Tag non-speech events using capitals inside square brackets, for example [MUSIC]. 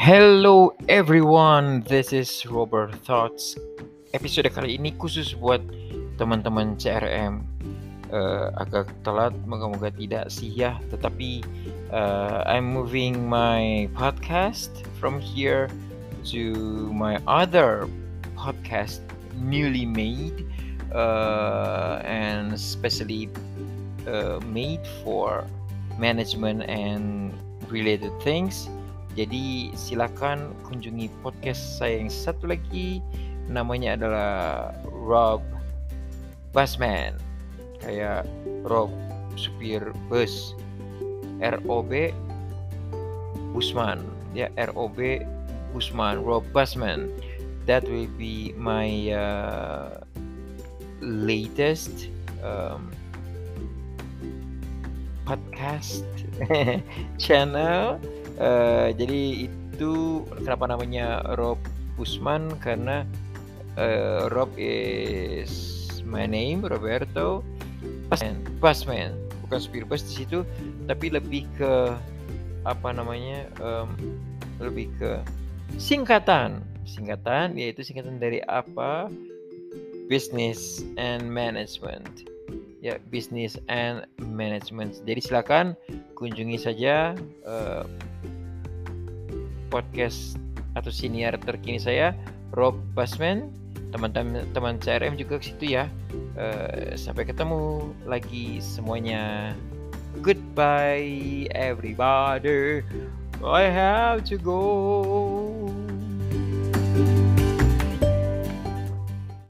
Hello everyone, this is Robert Thoughts. Episode kali ini khusus buat teman-teman CRM. Uh, agak telat, moga-moga tidak sih ya. Tetapi uh, I'm moving my podcast from here to my other podcast newly made uh, and especially uh, made for management and related things jadi silakan kunjungi podcast saya yang satu lagi namanya adalah Rob Busman. Kayak Rob supir bus. R O B Busman. Ya R O B Busman, Rob Busman. That will be my uh, latest um, podcast [LAUGHS] channel Uh, jadi itu kenapa namanya Rob Usman? Karena uh, Rob is my name Roberto Busman, Busman. bukan supir bus di situ tapi lebih ke apa namanya um, lebih ke singkatan. Singkatan yaitu singkatan dari apa? Business and management. Ya business and management. Jadi silakan kunjungi saja uh, podcast atau senior terkini saya Rob Basman. Teman-teman teman CRM juga ke situ ya. Uh, sampai ketemu lagi semuanya. Goodbye everybody. I have to go